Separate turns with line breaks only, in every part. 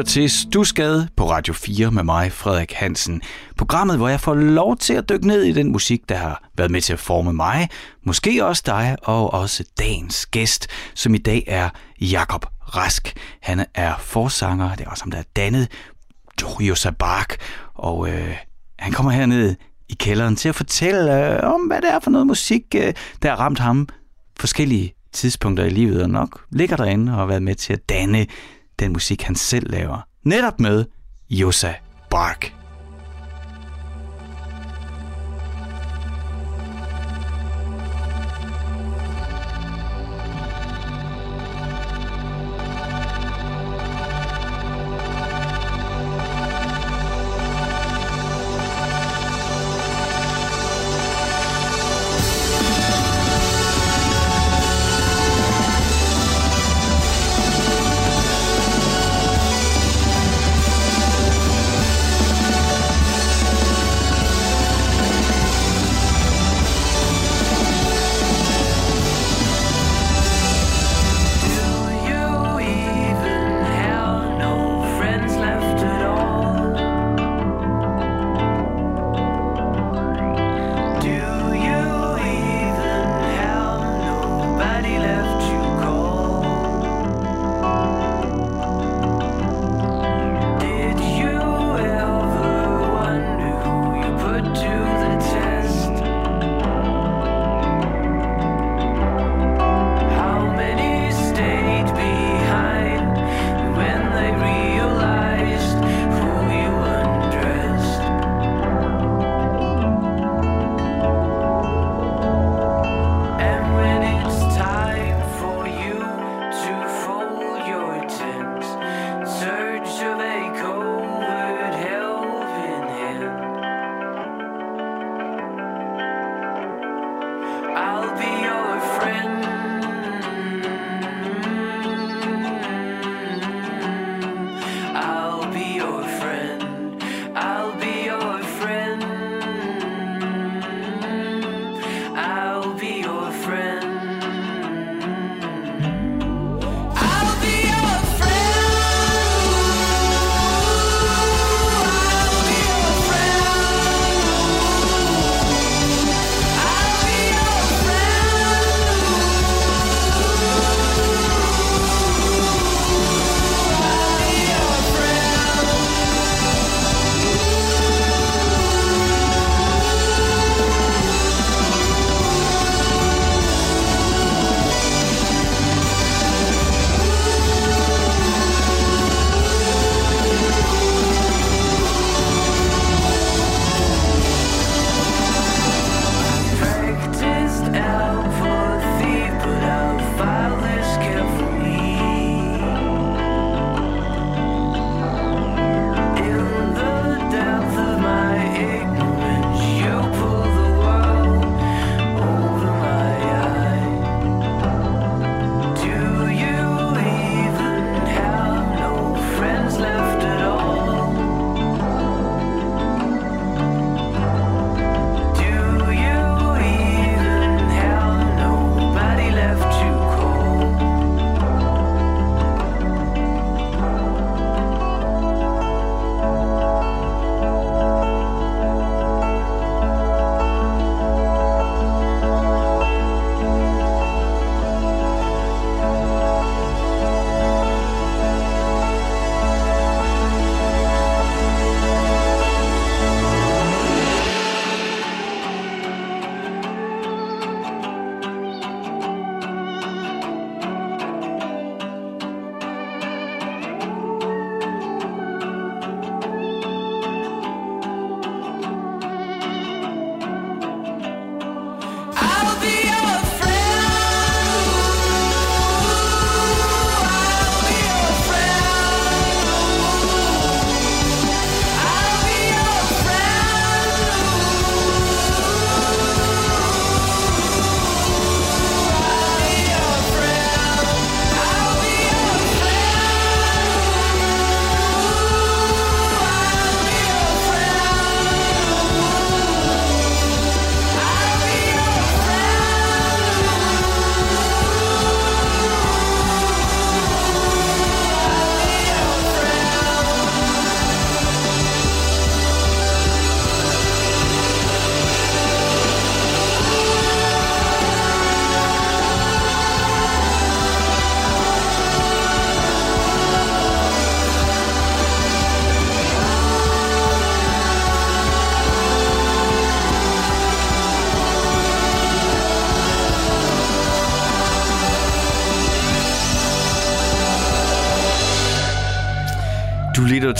lytter til Stusgade på Radio 4 med mig, Frederik Hansen. Programmet, hvor jeg får lov til at dykke ned i den musik, der har været med til at forme mig, måske også dig og også dagens gæst, som i dag er Jakob Rask. Han er forsanger, det er også ham, der er dannet Jojo Sabak, og øh, han kommer herned i kælderen til at fortælle øh, om, hvad det er for noget musik, øh, der har ramt ham forskellige tidspunkter i livet, og nok ligger derinde og har været med til at danne den musik, han selv laver. Netop med Josa Bark.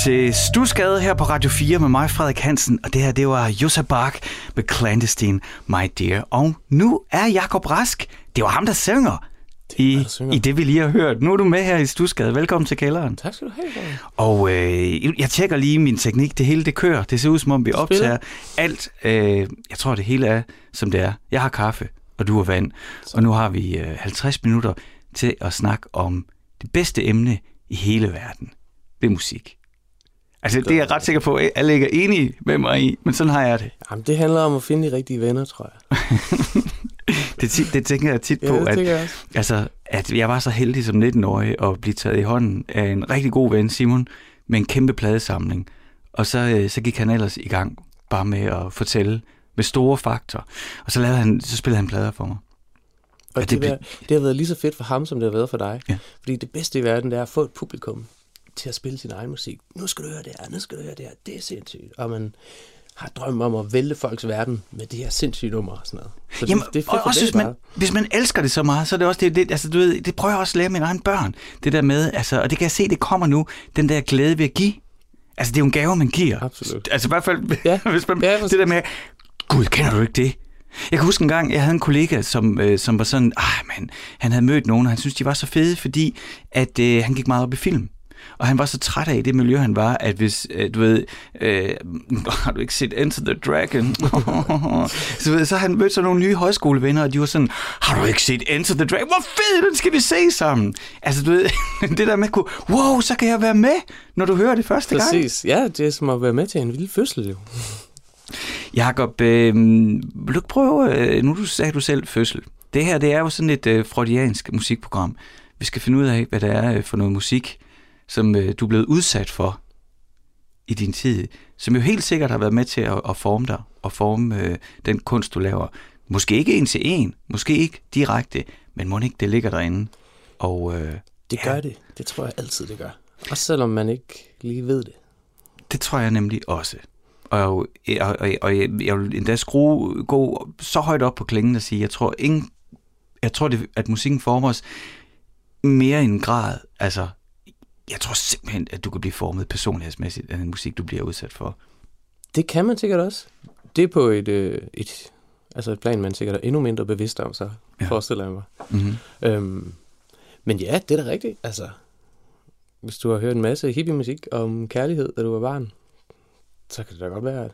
Til Stusgade her på Radio 4 med mig, Frederik Hansen, og det her, det var Jossa Bak med Clandestine, My Dear. Og nu er Jakob Rask, det var ham, der synger i,
synger.
i det, vi lige har hørt. Nu er du med her i Stusgade. Velkommen til kælderen.
Tak skal du have.
Og øh, jeg tjekker lige min teknik. Det hele, det kører. Det ser ud, som om vi optager alt. Øh, jeg tror, det hele er, som det er. Jeg har kaffe, og du har vand. Og nu har vi øh, 50 minutter til at snakke om det bedste emne i hele verden. Det er musik. Altså, det er jeg ret sikker på, at alle ikke er enige med mig i, men sådan har jeg det.
Jamen, det handler om at finde de rigtige venner, tror jeg.
Det, det tænker jeg tit
Ja,
på,
det
at,
jeg
altså, at jeg var så heldig som 19-årig at blive taget i hånden af en rigtig god ven, Simon, med en kæmpe pladesamling. Og så, øh, så gik han ellers i gang bare med at fortælle med store faktor. Og så, lavede han, så spillede han plader for mig.
Og
Ja,
det,
det
det, det har været lige så fedt for ham, som det har været for dig.
Ja.
Fordi det bedste i verden, det er at få et publikum til at spille sin egen musik. Nu skal du høre det her, nu skal du høre det her. Det er sindssygt. Og man har drømme om at vælte folks verden med det her sindssyge nummer og sådan noget. Så
Jamen,
det, det er
og også hvis man,
bare.
hvis man elsker det så meget, så er det også det, det, altså, du ved, det prøver jeg også at lære mine egne børn. Det der med, altså, og det kan jeg se, det kommer nu, den der glæde ved at give. Altså, det er jo en gave, man giver.
Absolut.
Altså, i hvert fald,
Ja.
hvis man,
Ja,
det der med, gud, kender du ikke det? Jeg kan huske en gang, jeg havde en kollega, som, øh, som var sådan, ah, man, han havde mødt nogen, og han syntes, de var så fede, fordi at øh, han gik meget op i film. Og han var så træt af det miljø, han var, at hvis, øh, du ved, øh, har du ikke set Enter the Dragon? så, ved, så han mødte så nogle nye højskolevenner, og de var sådan, har du ikke set Enter the Dragon? Hvor fed, den skal vi se sammen. Altså, du ved, det der med at kunne, wow, så kan jeg være med, når du hører det første gang.
Præcis. Ja, det er som at være med til en vild fødsel, jo.
Jakob, øh, vil du prøve, øh, nu du sagde du selv fødsel. Det her, det er jo sådan et øh, freudiansk musikprogram. Vi skal finde ud af, hvad det er øh, for noget musik, som øh, du er blevet udsat for i din tid, som jo helt sikkert har været med til at, at forme dig, og forme øh, den kunst, du laver. Måske ikke en til en, måske ikke direkte, men må ikke, det ligger derinde. Og øh,
Det
Ja.
gør det. Det tror jeg altid, det gør. Også selvom man ikke lige ved det.
Det tror jeg nemlig også. Og, og, og, og jeg, jeg vil endda skrue, gå så højt op på klingen og sige, jeg tror, ingen, jeg tror det, at musikken former os mere i en grad. Altså, jeg tror simpelthen, at du kan blive formet personlighedsmæssigt af den musik, du bliver udsat for.
Det kan man sikkert også. Det er på et, øh, et, altså et plan, man sikkert er endnu mindre bevidst om, så
Ja.
forestiller jeg mig.
Mm-hmm.
Øhm, men ja, det er da rigtigt. Altså, hvis du har hørt en masse hippie-musik om kærlighed, da du var barn, så kan det da godt være, at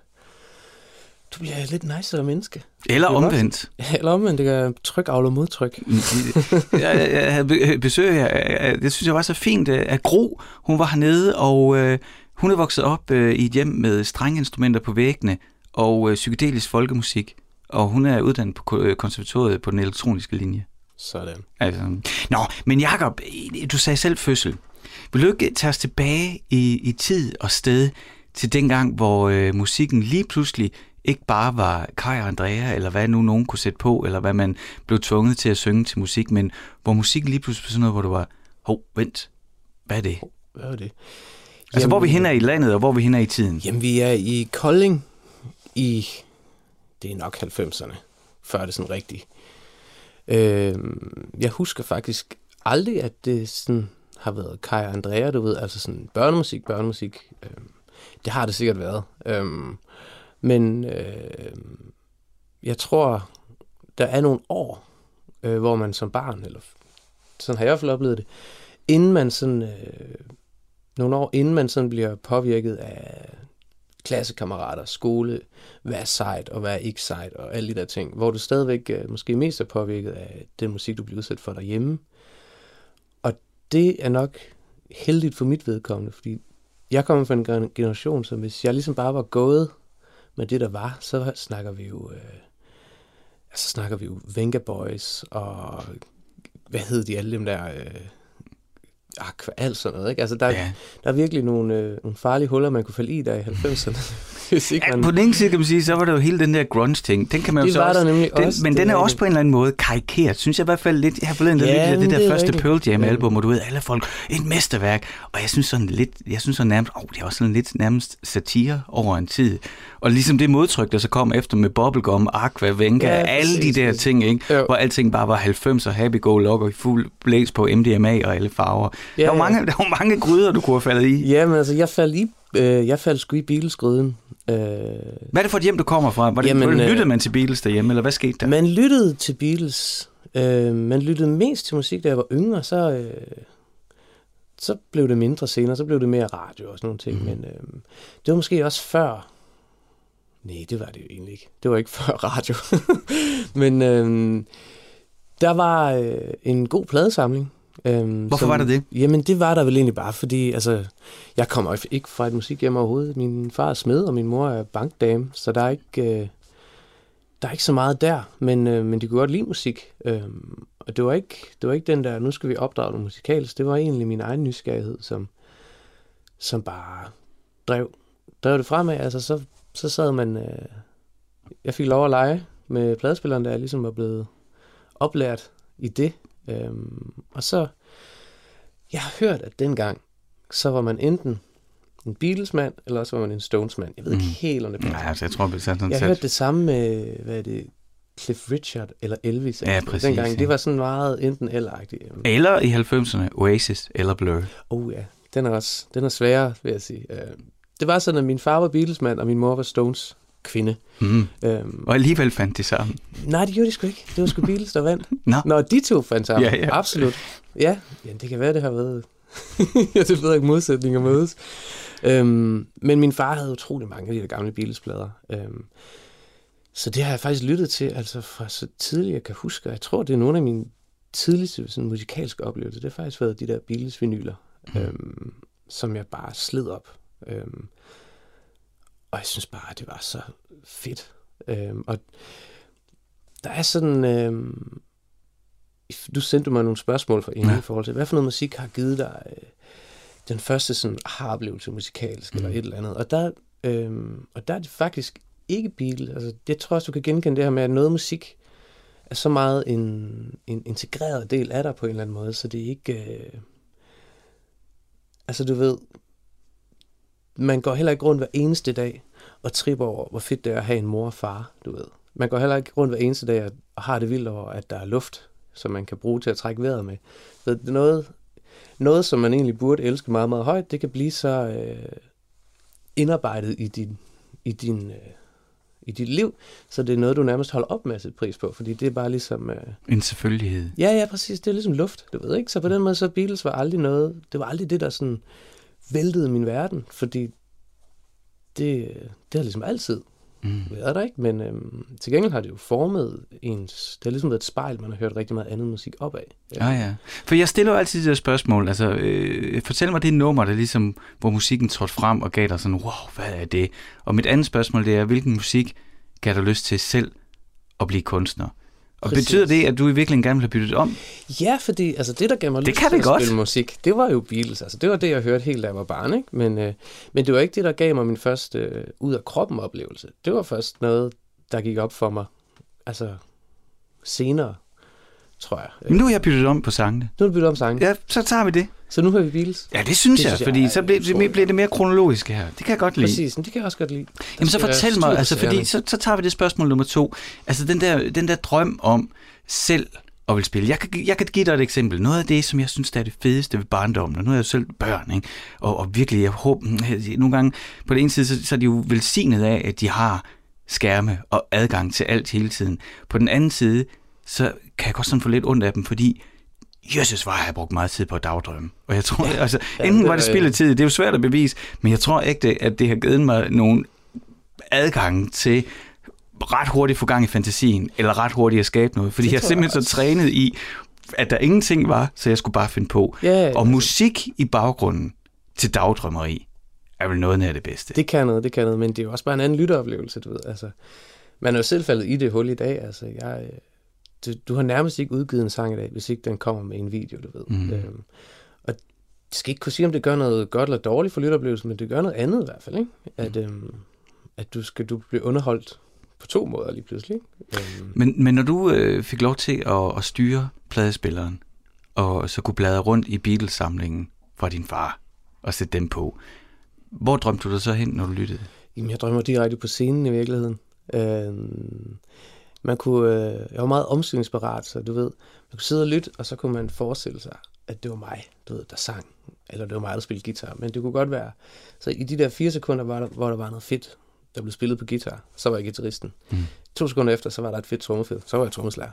du bliver et lidt nicere menneske.
Eller
er
omvendt.
Eller omvendt, det kan tryk afle modtryk.
jeg, jeg, jeg besøg af, af- det synes jeg var så fint, øh, af Gro. Hun var hernede, og øh, hun er vokset op øh, i et hjem med strengeinstrumenter på væggene og øh, psykedelisk folkemusik. Og hun er uddannet på øh, konservatoriet på den elektroniske linje.
Sådan.
Altså, nå, men Jacob, du sagde selv fødsel. Vil du ikke tage os tilbage i, i tid og sted til dengang, hvor øh, musikken lige pludselig ikke bare var Kai og Andrea, eller hvad nu nogen kunne sætte på, eller hvad man blev tvunget til at synge til musik, men hvor musikken lige pludselig blev sådan noget, hvor du var, hov, vent, hvad er det?
Hvad er det?
Altså, hvor er vi henne i landet, og hvor er vi henne i tiden?
Jamen, vi er i Kolding i, det er nok 90'erne, før det sådan rigtigt. Øh, jeg husker faktisk aldrig, at det sådan har været Kai og Andrea, du ved, altså sådan børnemusik, børnemusik. Øh, det har det sikkert været. Øh, men øh, jeg tror, der er nogle år, øh, hvor man som barn, eller sådan har jeg i hvert fald oplevet det, inden man sådan, øh, nogle år inden man sådan bliver påvirket af klassekammerater, skole, hvad er sejt og hvad er ikke sejt og alle de der ting, hvor du stadigvæk øh, måske mest er påvirket af den musik, du bliver udsat for derhjemme. Og det er nok heldigt for mit vedkommende, fordi jeg kommer fra en generation, som hvis jeg ligesom bare var gået med det, der var, så snakker vi jo, øh, altså snakker vi jo Venga Boys og hvad hed de alle dem der, øh, aqua, alt sådan noget, ikke? Altså der,
Ja.
der er virkelig nogle, øh, nogle farlige huller, man kunne falde i der i 90'erne. hvis ikke
Ja,
man...
på den ene side kan man sige, så var der jo hele den der grunge-ting. Den kan man jo
Det
så
var
også,
der nemlig
den,
også,
Men
det
den er også på en eller anden måde karikeret, synes jeg i hvert fald lidt. Jeg har forleden der
Ja,
lyttet af det der
det er
første
rigtigt.
Pearl Jam
Ja.
album, og du ved, alle folk, et mesterværk. Og jeg synes sådan lidt, jeg synes sådan nærmest, åh, det er også sådan lidt nærmest satire over en tid. Og ligesom det modtryk, der så kom efter med Bubblegum, Aqua, Venga,
Ja,
alle de der ting, ikke?
Jo.
Hvor alting bare var 90'er, happy-go-lucky, fuld blæs på MDMA og alle farver.
Ja,
der, var mange, der var mange gryder, du kunne have faldet i.
Ja, men altså, jeg faldt, i, øh, jeg faldt sgu i Beatles-gryden. Øh,
Hvad er det for et hjem, du kommer fra? Var det,
Jamen, øh,
lyttede man til Beatles derhjemme, eller hvad skete der?
man lyttede til Beatles. Øh, man lyttede mest til musik, da jeg var yngre, så, øh, så blev det mindre senere, så blev det mere radio og sådan nogle ting. Mm. Men øh, det var måske også før... Nej, det var det jo egentlig ikke. Det var ikke før radio. men øh, der var øh, en god pladesamling. Øh,
Hvorfor var der det?
Jamen, det var der vel egentlig bare, fordi altså, jeg kommer ikke fra et musikhjem overhovedet. Min far er smed, og min mor er bankdame, så der er ikke, øh, der er ikke så meget der, men, øh, men de kunne godt lide musik. Øh, og det var, ikke, det var ikke den der, nu skal vi opdrage noget musikalsk, det var egentlig min egen nysgerrighed, som, som bare drev, drev det fremad. Altså, så, så sad man, øh, jeg fik lov at lege med pladespilleren, der jeg ligesom var blevet oplært i det. Øhm, og så, jeg har hørt, at dengang, så var man enten en Beatles-mand, eller også var man en Stones-mand. Jeg ved ikke
Mhm.
helt, om det
Nej, altså, jeg tror, vi satte sådan
Jeg
sat.
hørte det samme med, hvad er det, Cliff Richard eller Elvis.
Ja,
altså,
præcis,
Dengang,
ja.
det var sådan meget enten eller-agtigt.
Eller i 90'erne, Oasis eller Blur.
Oh ja, den er også, den er sværere, vil jeg sige. Øh, Det var sådan, at min far var Beatles-mand, og min mor var Stones kvinde.
Mm.
Øhm,
Og alligevel fandt de sammen.
nej, det gjorde de sgu ikke. Det var sgu Beatles, der vandt.
Nå.
Nå, de to fandt sammen.
Ja, ja.
Absolut. Ja, ja, det kan være, det har været... det ved ikke modsætninger mødes. Øhm, men min far havde utrolig mange af de der gamle Beatles-plader. Øhm, så det har jeg faktisk lyttet til, altså fra så tidligt jeg kan huske. Jeg tror, det er nogle af mine tidligste sådan, musikalske oplevelser. Det har faktisk været de der Beatles-vinyler, mm. øhm, som jeg bare slid op. Øhm, og jeg synes bare, det var så fedt. Øhm, og der er sådan... Øhm, du sendte mig nogle spørgsmål for inden
Ja.
i forhold til, hvad for noget musik har givet dig øh, den første sådan aha-oplevelse musikalsk, mm. eller et eller andet. Og der, øhm, og der er det faktisk ikke Beatles. Altså, jeg tror også, du kan genkende det her med, at noget musik er så meget en, en integreret del af dig på en eller anden måde, så det er ikke... Øh, altså, du ved, man går heller ikke rundt hver eneste dag og tripper over, hvor fedt det er at have en mor og far, du ved. Man går heller ikke rundt hver eneste dag og- har det vildt over, at der er luft, som man kan bruge til at trække vejret med. Så noget, noget, som man egentlig burde elske meget, meget højt, det kan blive så øh, indarbejdet i din, i din øh, i dit liv, så det er noget, du nærmest holder op med at sætte pris på, fordi det er bare ligesom... Øh,
En selvfølgelighed.
Ja, ja, præcis. Det er ligesom luft, du ved ikke? Så på den måde, så Beatles var aldrig noget... Det var aldrig det, der sådan væltede min verden, fordi det, det har ligesom altid
Mm.
været der, ikke? Men øhm, til gengæld har det jo formet ens... Det har ligesom været et spejl, man har hørt rigtig meget andet musik op af.
Ja, ja. For jeg stiller jo altid det der spørgsmål. Altså, øh, fortæl mig det nummer, der ligesom, hvor musikken trådte frem og gav dig sådan, wow, hvad er det? Og mit andet spørgsmål, det er, hvilken musik gav dig lyst til selv at blive kunstner? Og
Præcis.
betyder det, at du i virkeligheden gerne vil have byttet om?
Ja, fordi altså, det, der gav mig
Det
lyst
kan
til at
godt.
spille musik, det var jo Beatles. Altså, det var det, jeg hørte helt, da jeg var barn. Ikke? Men, øh, men det var ikke det, der gav mig min første øh, ud af kroppen oplevelse. Det var først noget, der gik op for mig altså senere, tror jeg.
Men nu har jeg byttet om på sangene.
Nu er det byttet om sangen. Ja.
Så tager vi det.
Så nu hører vi Beatles.
Ja, det synes
Det
jeg,
synes jeg
fordi
er
så bliver det, bliver det mere kronologisk her. Det kan jeg godt lide.
Præcis, det kan jeg også godt lide.
Jamen så fortæl mig, altså fordi så, så tager vi det spørgsmål nummer to. Altså den der, den der drøm om selv at vil spille. Jeg kan, jeg kan give dig et eksempel. Noget af det, som jeg synes, der er det fedeste ved barndommen, og nu er jeg jo selv børn, ikke? Og, og virkelig, jeg håber, nogle gange, på den ene side, så, så er de jo velsignet af, at de har skærme og adgang til alt hele tiden. På den anden side, så kan jeg godt sådan få lidt ondt af dem, fordi Jesus, har jeg brugt meget tid på at dagdrømme. Og jeg tror, ja, altså,
ja,
enten
det
var det
var-
spild af tid, det er jo svært at bevise, men jeg tror ikke, at det har givet mig nogle adgang til ret hurtigt få gang i fantasien, eller ret hurtigt at skabe noget. Fordi
Det
jeg er
tror jeg
simpelthen så trænet i, at der ingenting var, så jeg skulle bare finde på.
Ja, ja,
Og musik i baggrunden til dagdrømmeri er vel noget af det bedste.
Det kan noget, det kan noget, men det er jo også bare en anden lytteoplevelse, du ved. Altså, man er jo selv faldet i det hul i dag. Altså, jeg, øh, du, du har nærmest ikke udgivet en sang i dag, hvis ikke den kommer med en video, du ved.
Mhm.
Øhm, og jeg skal ikke kunne sige, om det gør noget godt eller dårligt for lytteoplevelsen, men det gør noget andet i hvert fald, ikke? At, øhm, at du skal du blive underholdt på to måder lige pludselig.
Øhm. Men, men når du øh, fik lov til at, at styre pladespilleren, og så kunne bladre rundt i Beatles-samlingen fra din far og sætte dem på, hvor drømte du dig så hen, når du lyttede?
Jamen, jeg drømmer direkte på scenen i virkeligheden. Øhm, man kunne, øh, jeg var meget omsyningsparat, så du ved, man kunne sidde og lytte, og så kunne man forestille sig, at det var mig, du ved, der sang, eller det var mig, der spillede guitar. Men det kunne godt være, så i de der fire sekunder, var der, hvor der var noget fedt, der blev spillet på guitar, så var jeg guitaristen. Mm. To sekunder efter, så var der et fedt trommefed, så var jeg trommeslager.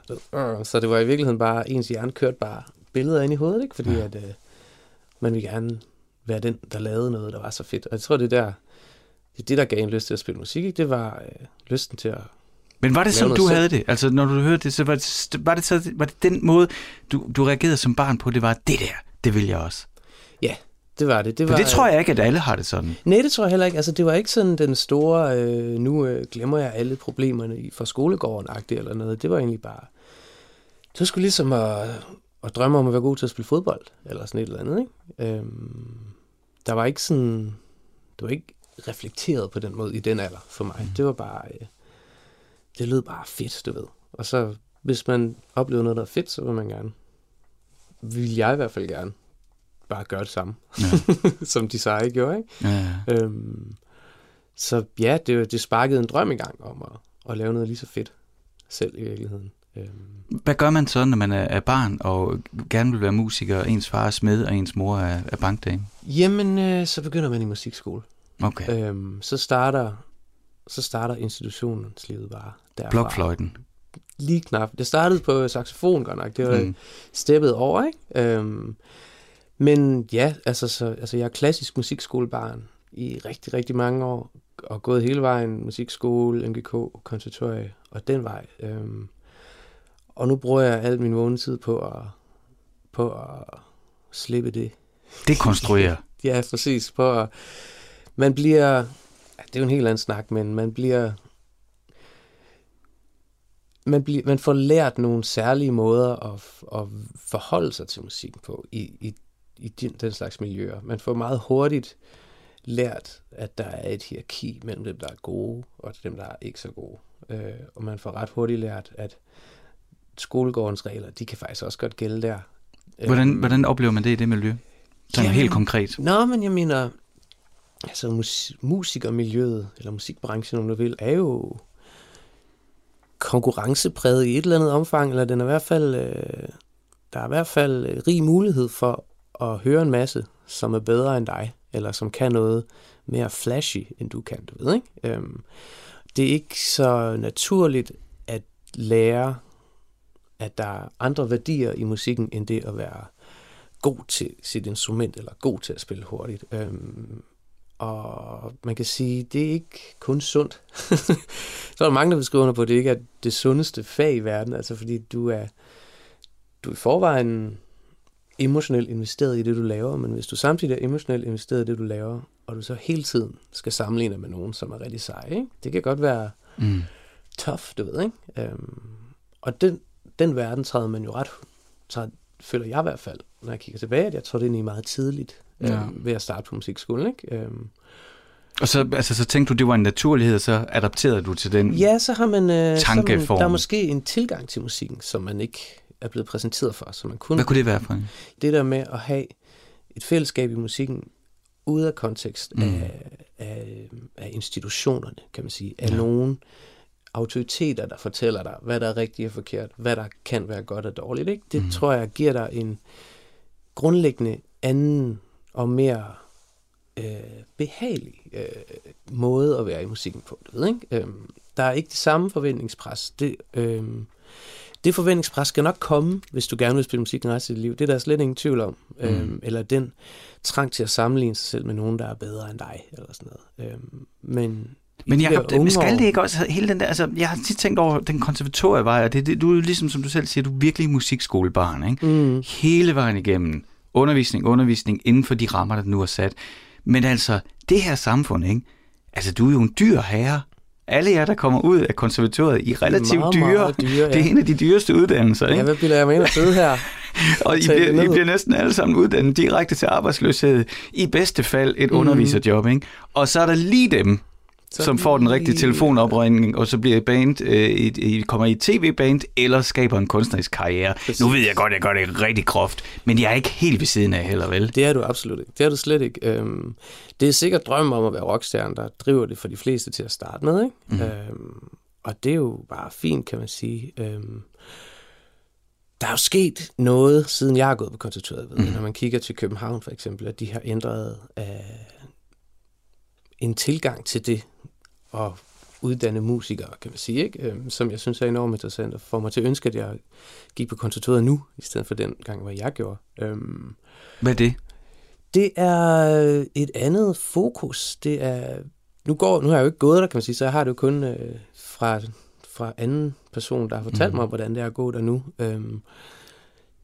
Så det var i virkeligheden bare, ens hjerne kørte bare billeder ind i hovedet, ikke? fordi ja. at, øh, man ville gerne være den, der lavede noget, der var så fedt. Og jeg tror, det der, det, det der gav en lyst til at spille musik, ikke? det var øh, lysten til at
men var det sådan, du selv? havde det? Altså, når du hørte det, så var det, var det, så, var det den måde, du, du reagerede som barn på, det var det der, det vil jeg også?
Ja, det var det.
Det, var, For det tror jeg ikke, at alle har det sådan.
Nej, det tror jeg heller ikke. Altså, det var ikke sådan den store, øh, nu øh, glemmer jeg alle problemerne i, for skolegården eller noget. Det var egentlig bare, det var sgu ligesom at, at drømme om at være god til at spille fodbold, eller sådan et eller andet, ikke? Øhm, der var ikke sådan, det var ikke reflekteret på den måde i den alder for mig. Mm. Det var bare, øh, det lød bare fedt, du ved. Og så, hvis man oplever noget, der er fedt, så vil man gerne, vil jeg i hvert fald gerne, bare gøre det samme, ja. som de seje gjorde, ikke? Ja, ja. Øhm, så ja, det, det sparkede en drøm i gang om at, at lave noget lige så fedt selv i virkeligheden.
Øhm. Hvad gør man så, når man er barn og gerne vil være musiker, og ens far er smed, og ens mor er, er bankdame?
Jamen, øh, så begynder man i musikskole. Okay. Øhm, så starter så starter institutionslivet bare
derfra. Blokfløjten.
Lige knap. Det startede på saxofon godt nok. Det var mm. steppet over, ikke? Øhm, men ja, altså, så, altså jeg er klassisk musikskolebarn i rigtig, rigtig mange år, og gået hele vejen, musikskole, MGK, konservatorie, og den vej. Øhm, og nu bruger jeg al min vågne tid på at, på at slippe det.
Det konstruerer.
ja, præcis. På at, man bliver, det er jo en helt anden snak, men man bliver, man, bliver, man får lært nogle særlige måder at, at forholde sig til musikken på i, i, i den, den slags miljøer. Man får meget hurtigt lært, at der er et hierarki mellem dem, der er gode, og dem, der er ikke så gode. Øh, og man får ret hurtigt lært, at skolegårdens regler, de kan faktisk også godt gælde der.
Hvordan, øh, hvordan oplever man det i det miljø? Sådan jamen, helt konkret.
Nå, men jeg mener, altså mus- musikermiljøet, eller musikbranchen, om du vil, er jo konkurrencepræget i et eller andet omfang, eller den er i hvert fald, øh, der er i hvert fald øh, rig mulighed for at høre en masse, som er bedre end dig, eller som kan noget mere flashy, end du kan, du ved, ikke? Øhm, det er ikke så naturligt at lære, at der er andre værdier i musikken, end det at være god til sit instrument, eller god til at spille hurtigt. Øhm, og man kan sige, det er ikke kun sundt. så er der mange, der vil skrive under på, at det ikke er det sundeste fag i verden, altså fordi du er, du er i forvejen emotionelt investeret i det, du laver, men hvis du samtidig er emotionelt investeret i det, du laver, og du så hele tiden skal sammenligne med nogen, som er rigtig sej, ikke? det kan godt være mm. tough, du ved, ikke? Øhm, og den, den verden træder man jo ret, træder, føler jeg i hvert fald, når jeg kigger tilbage, at jeg tror, det er meget tidligt ja. øh, ved at starte på musikskolen. Ikke? Øh,
og så, altså, så tænkte du, det var en naturlighed, og så adapterede du til den
Ja, så har man, øh, tankeform. Så man, der er måske en tilgang til musikken, som man ikke er blevet præsenteret for. Så man kunne,
Hvad kunne det være for en?
Det der med at have et fællesskab i musikken, ude af kontekst mm. af, af, af institutionerne, kan man sige, af ja. nogen autoriteter, der fortæller dig, hvad der er rigtigt og forkert, hvad der kan være godt og dårligt. Ikke? Det mm. tror jeg giver dig en grundlæggende anden og mere øh, behagelig øh, måde at være i musikken på. Du ved, ikke? Øh, der er ikke det samme forventningspres. Det, øh, det forventningspres skal nok komme, hvis du gerne vil spille musik resten af dit liv. Det er der slet ingen tvivl om. Mm. Øh, eller den trang til at sammenligne sig selv med nogen, der er bedre end dig, eller sådan noget. Øh, men
men jeg men skal det ikke også, hele den der, altså, jeg har tit tænkt over den konservatorievej, og det, det, du er ligesom, som du selv siger, du er virkelig musikskolebarn, ikke? Mm. Hele vejen igennem undervisning, undervisning inden for de rammer, der nu er sat. Men altså, det her samfund, ikke? Altså, du er jo en dyr herre. Alle jer, der kommer ud af konservatoriet, I er relativt meget, dyre. Meget dyre ja. Det er en af de dyreste uddannelser, ikke?
Ja, hvad bliver jeg med at sidde her?
og I bliver, I bliver næsten alle sammen uddannet direkte til arbejdsløshed. I bedste fald et mm. underviserjob, ikke? Og så er der lige dem, så som får den rigtige telefonopringning, og så bliver et band, øh, et, et, kommer i et tv-band, eller skaber en kunstnerisk karriere. Præcis. Nu ved jeg godt, at jeg gør det rigtig groft, men jeg er ikke helt ved siden af heller, vel?
Det er du absolut ikke. Det er du slet ikke. Øhm, det er sikkert drømmen om at være rockstjerne, der driver det for de fleste til at starte med, ikke? Mm. Øhm, og det er jo bare fint, kan man sige. Øhm, der er jo sket noget, siden jeg er gået på konservatoriet. Mm. Når man kigger til København for eksempel, at de har ændret uh, en tilgang til det at uddanne musikere, kan man sige, ikke? Øhm, som jeg synes er enormt interessant, og får mig til at ønske, at jeg gik på konservatoriet nu, i stedet for den gang, hvor jeg gjorde. Øhm,
Hvad er det?
Det er et andet fokus. Det er, nu, går, nu har jeg jo ikke gået der, kan man sige, så jeg har det jo kun øh, fra fra anden person, der har fortalt mm. mig, hvordan det er at gå der nu. Øhm,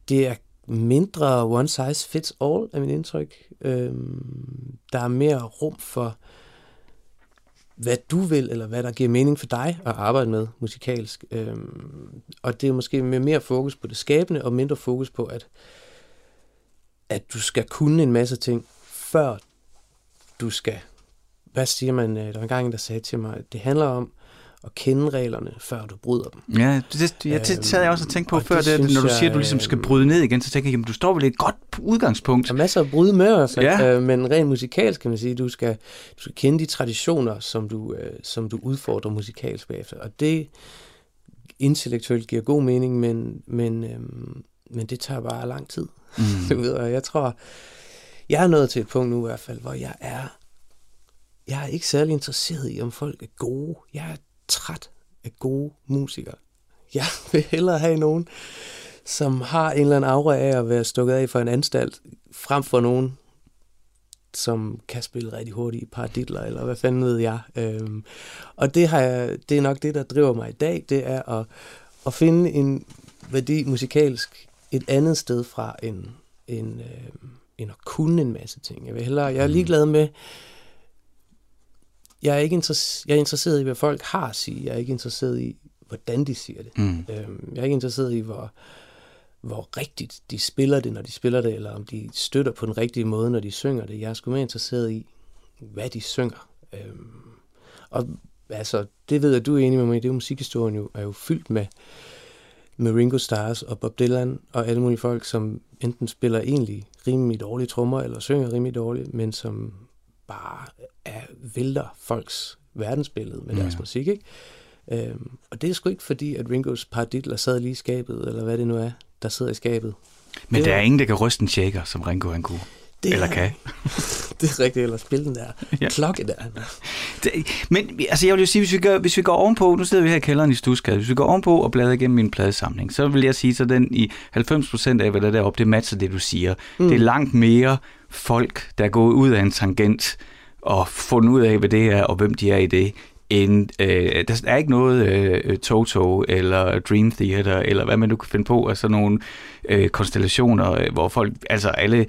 det er mindre one size fits all, af min indtryk. Øhm, der er mere rum for, hvad du vil, eller hvad der giver mening for dig at arbejde med musikalsk. Øhm, og det er måske med mere fokus på det skabende, og mindre fokus på, at, at du skal kunne en masse ting, før du skal... Hvad siger man? Øh, der var en gang, der sagde til mig, at det handler om, at kende reglerne, før du bryder dem.
Ja, det, det, ja, det sad jeg også og tænkt på og før, det, det, når du siger, at du ligesom skal bryde ned igen, så tænker jeg, at du står vel et godt udgangspunkt.
Der er masser at bryde med, altså, ja. øh, men rent musikalsk kan man sige, du skal, du skal kende de traditioner, som du, øh, som du udfordrer musikalsk bagefter. Og det intellektuelt giver god mening, men, men, øh, men det tager bare lang tid. Mm. du ved, og jeg tror, jeg er nået til et punkt nu i hvert fald, hvor jeg er jeg er ikke særlig interesseret i, om folk er gode. Jeg er træt af gode musikere. Jeg vil hellere have nogen, som har en eller anden aura af at være stukket af for en anstalt, frem for nogen, som kan spille rigtig hurtigt i paraditler, eller hvad fanden ved jeg. Øhm, og det, har jeg, det er nok det, der driver mig i dag, det er at, at finde en værdi musikalsk et andet sted fra, end, end, øh, end at kunne en masse ting. Jeg, vil hellere, jeg er ligeglad med, jeg er ikke interesse, jeg er interesseret i, hvad folk har at sige. Jeg er ikke interesseret i, hvordan de siger det. Mm. Øhm, jeg er ikke interesseret i, hvor, hvor rigtigt de spiller det, når de spiller det, eller om de støtter på den rigtige måde, når de synger det. Jeg er sgu mere interesseret i, hvad de synger. Øhm, og altså, det ved jeg, du er enig med mig i, det er musikhistorien jo, er jo fyldt med, med Ringo Starrs og Bob Dylan og alle mulige folk, som enten spiller egentlig rimelig dårlige trommer, eller synger rimelig dårligt, men som bare er, vælter folks verdensbillede med deres ja. musik, ikke? Øhm, og det er sgu ikke fordi, at Ringos paraditler sad lige i skabet, eller hvad det nu er, der sidder i skabet.
Men det der er ingen, der kan ryste en shaker, som Ringo han kunne. Det eller er, kan.
det er rigtigt, eller spille den der ja. klokke der.
Det, men altså, jeg vil jo sige, hvis vi, gør, hvis vi går ovenpå, nu sidder vi her i kælderen i Stusgade, hvis vi går ovenpå og bladrer igennem min pladesamling, så vil jeg sige, så den i 90% af, hvad der er deroppe, det matcher det, du siger. Mm. Det er langt mere folk, der er gået ud af en tangent og fundet ud af, hvad det er, og hvem de er i det, end, øh, der er ikke noget øh, Toto eller Dream Theater, eller hvad man nu kan finde på, af sådan nogle øh, konstellationer, øh, hvor folk, altså alle,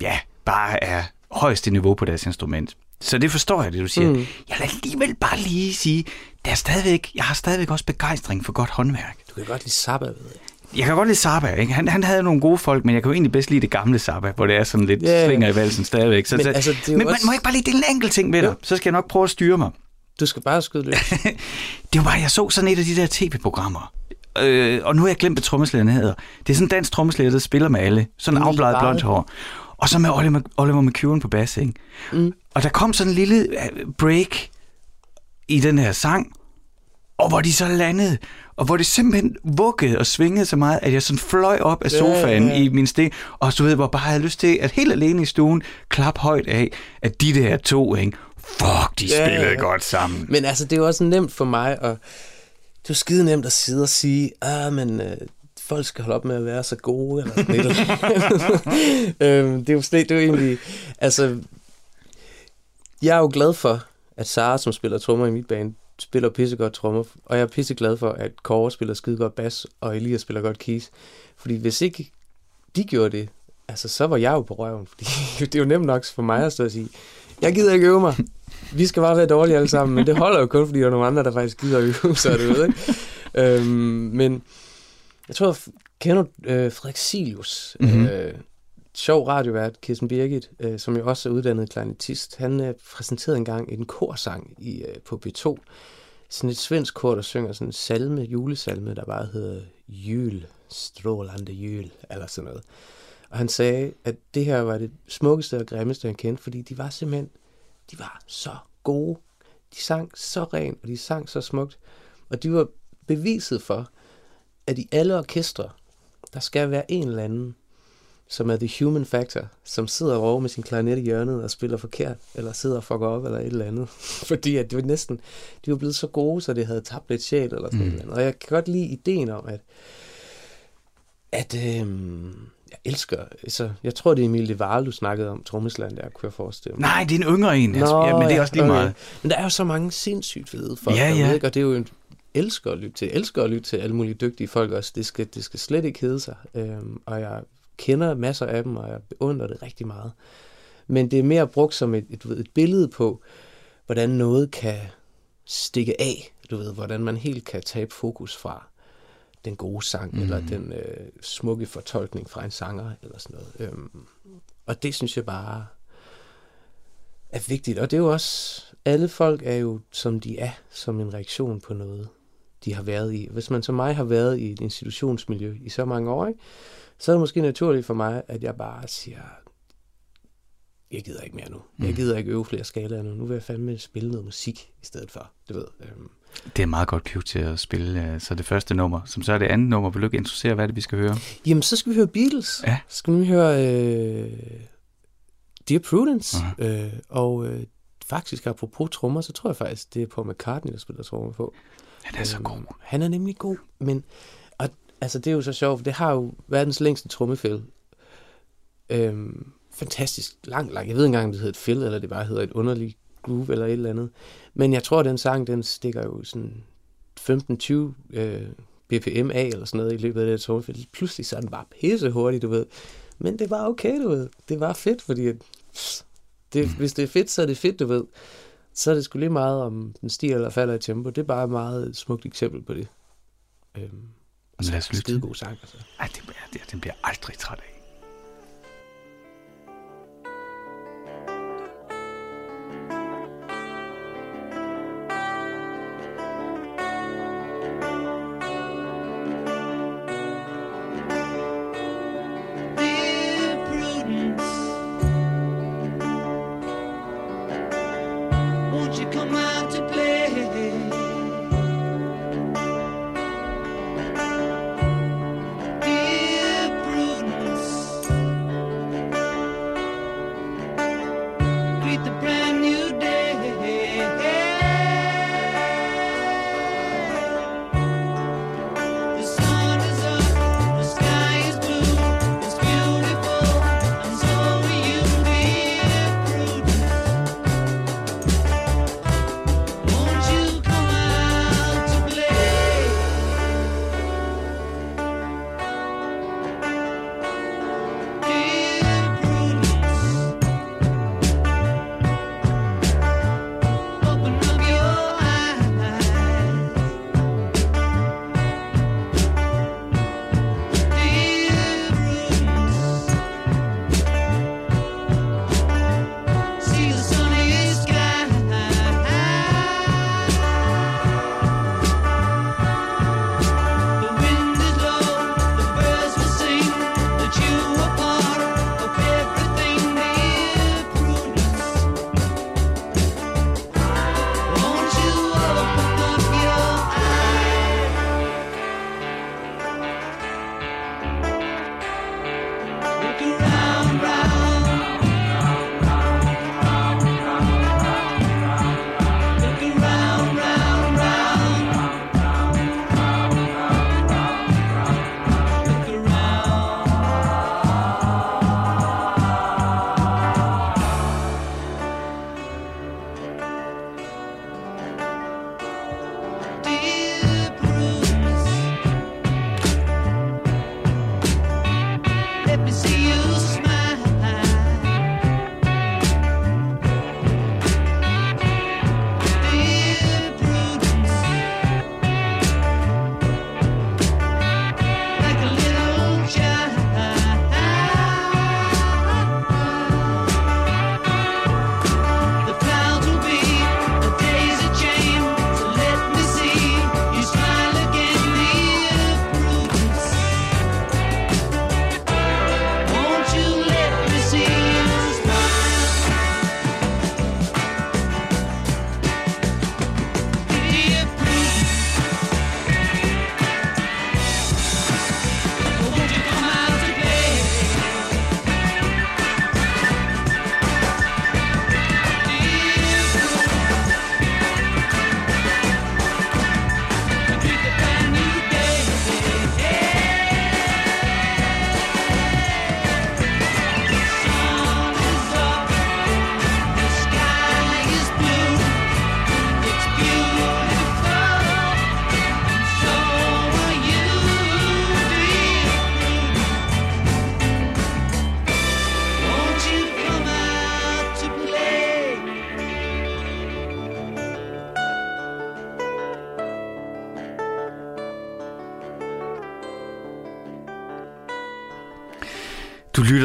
ja, bare er højeste niveau på deres instrument. Så det forstår jeg, det du siger. Mm. Jeg vil alligevel bare lige sige, der er stadigvæk, jeg har stadigvæk også begejstring for godt håndværk.
Du kan godt lide Sabba, ved jeg.
Jeg kan godt lide Saba, ikke? Han, han havde nogle gode folk, men jeg kan jo egentlig bedst lide det gamle Saba, hvor det er sådan lidt yeah. slinger i valsen stadigvæk. Så, men, så, altså, men også... må jeg ikke bare lige dele en enkelt ting med dig? Så skal jeg nok prøve at styre mig.
Du skal bare skyde løs.
det var bare, jeg så sådan et af de der tv-programmer. Øh, og nu har jeg glemt, hvad trommeslægerne hedder. Det er sådan en dansk trommeslæger, der spiller med alle. Sådan en afbladet blondt hår. Og så med Oliver, Oliver McEwen på bass, ikke? Mm. Og der kom sådan en lille øh, break i den her sang, og hvor de så landede, og hvor det simpelthen vuggede og svingede så meget, at jeg sådan fløj op af sofaen ja, ja. i min sten, og så ved jeg, hvor bare havde lyst til, at helt alene i stuen, klap højt af, at de der to, ikke, fuck, de spillede ja. godt sammen.
Men altså, det er jo også nemt for mig, at det er jo skide nemt at sidde og sige, ah, men øh, folk skal holde op med at være så gode, eller sådan noget. øhm, det er jo slet, det er jo egentlig, altså, jeg er jo glad for, at Sara, som spiller trommer i mit band, spiller pissegodt trommer, og jeg er pisseglad for, at Kåre spiller skide godt bas, og Elias spiller godt keys. Fordi hvis ikke de gjorde det, altså så var jeg jo på røven, fordi det er jo nemt nok for mig at stå og sige, jeg gider ikke øve mig, vi skal bare være dårlige alle sammen, men det holder jo kun, fordi der er nogle andre, der faktisk gider øve, så er det ved, ikke? øhm, men jeg tror, kender du øh, Frederik Silius? Mm-hmm. Øh, sjov radiovært, Kirsten Birgit, øh, som jo også er uddannet klarinettist, han øh, præsenterede engang en korsang i, øh, på B2. Sådan et svensk kor, der synger sådan en salme, julesalme, der bare hedder Jul, strålande jul, eller sådan noget. Og han sagde, at det her var det smukkeste og grimmeste, han kendte, fordi de var simpelthen, de var så gode. De sang så rent, og de sang så smukt. Og de var beviset for, at i alle orkestre, der skal være en eller anden, som er the human factor, som sidder over med sin klarinet i hjørnet og spiller forkert, eller sidder og fucker op, eller et eller andet. Fordi at det var næsten, de var blevet så gode, så det havde tabt lidt sjæl, eller sådan mm. noget. Og jeg kan godt lide ideen om, at, at øhm, jeg elsker, altså, jeg tror, det er Emil Waal, du snakkede om, Trommesland, der kunne jeg forestille mig.
Nej, det er en yngre en, altså.
Nå,
ja, men det er også lige
okay.
meget.
Men der er jo så mange sindssygt fede folk,
Ja,
derude,
ja.
ikke? og det er jo en elsker at lytte til, elsker at lytte til alle mulige dygtige folk også. Det skal, det skal slet ikke hedde sig. Øhm, og jeg kender masser af dem, og jeg beundrer det rigtig meget. Men det er mere brugt som et, et, ved, et billede på, hvordan noget kan stikke af. Du ved, hvordan man helt kan tabe fokus fra den gode sang, mm. eller den øh, smukke fortolkning fra en sanger, eller sådan noget. Øhm, og det synes jeg bare er vigtigt. Og det er jo også, alle folk er jo, som de er, som en reaktion på noget, de har været i. Hvis man som mig har været i et institutionsmiljø i så mange år, ikke, så er det måske naturligt for mig, at jeg bare siger, jeg gider ikke mere nu. Jeg gider ikke øve flere skalaer nu. Nu vil jeg fandme spille noget musik i stedet for, du ved. Øhm,
Det er meget godt cue til at spille øh, så det første nummer, som så er det andet nummer. Vil du ikke introducere, hvad er det, vi skal høre?
Jamen, så skal vi høre Beatles.
Ja.
Så skal vi høre øh, Dear Prudence. Uh-huh. Øh, og øh, faktisk, apropos trommer, så tror jeg faktisk, det er Paul McCartney, der spiller trommer på.
Han er så god.
Øhm, Han er nemlig god, men altså, det er jo så sjovt, det har jo verdens længste trommefæld. Øhm, fantastisk lang, lang. Jeg ved ikke engang, om det hedder et fill, eller det bare hedder et underligt groove, eller et eller andet. Men jeg tror, at den sang, den stikker jo sådan 15-20 øh, BPM af, eller sådan noget, i løbet af det trommefæld. Pludselig så er den bare pisse hurtigt, du ved. Men det var okay, du ved. Det var fedt, fordi det, hvis det er fedt, så er det fedt, du ved. Så er det sgu lige meget, om den stiger eller falder i tempo. Det er bare et meget smukt eksempel på det. Øhm, så
Lad os
en
lytte
skide
til
god sang, altså.
Ej, det, bliver- det, den bliver aldrig træt af.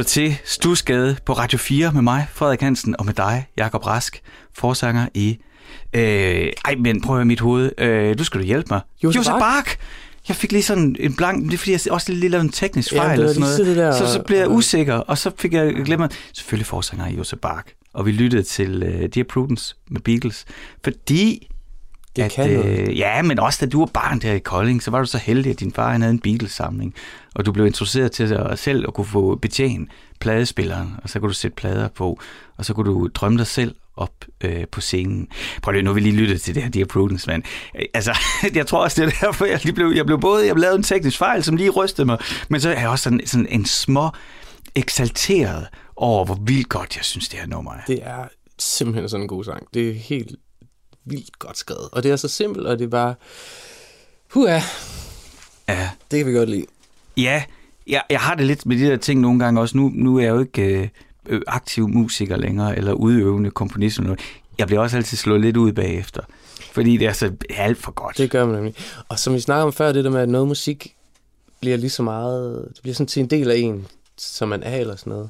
Lytter til Stusgade på Radio 4 med mig, Frederik Hansen, og med dig, Jakob Rask, forsanger i... Øh, ej, men prøv at høre mit hoved. Øh, du skal du hjælpe mig.
Josef? Bak!
Jeg fik lige sådan en blank, det er fordi, jeg også lige lavede en teknisk
Ja,
fejl
var
og sådan noget.
der-
så, så blev jeg usikker, og så fik jeg glemt, selvfølgelig forsanger i Josef Bak. Og vi lyttede til uh, Dear Prudence med Beatles, fordi
Det
at,
kan noget.
øh, ja, men også da du var barn der i Kolding, så var du så heldig, at din far han havde en Beatles-samling, og du blev introduceret til at selv at kunne få betjene pladespilleren, og så kunne du sætte plader på, og så kunne du drømme dig selv op øh, på scenen. Prøv lige, nu har vi lige lyttet til det her Dear Prudence, men øh, altså, jeg tror også, det er derfor, jeg lige blev, jeg blev både, jeg lavede en teknisk fejl, som lige rystede mig, men så er jeg også sådan, sådan en små eksalteret over, hvor vildt godt jeg synes, det her nummer er.
Det er simpelthen sådan en god sang. Det er helt vildt godt skrevet. Og det er så simpelt, og det er bare... Huha,
Ja.
det kan vi godt lide.
Ja, jeg, jeg har det lidt med de der ting nogle gange også. Nu, nu er jeg jo ikke øh, øh, aktiv musiker længere, eller udøvende komponist. Eller noget. Jeg bliver også altid slået lidt ud bagefter, fordi det er så alt for godt.
Det gør man nemlig. Og som vi snakker om før, det der med, at noget musik bliver lige så meget... Det bliver sådan til en del af en, som man er eller sådan noget.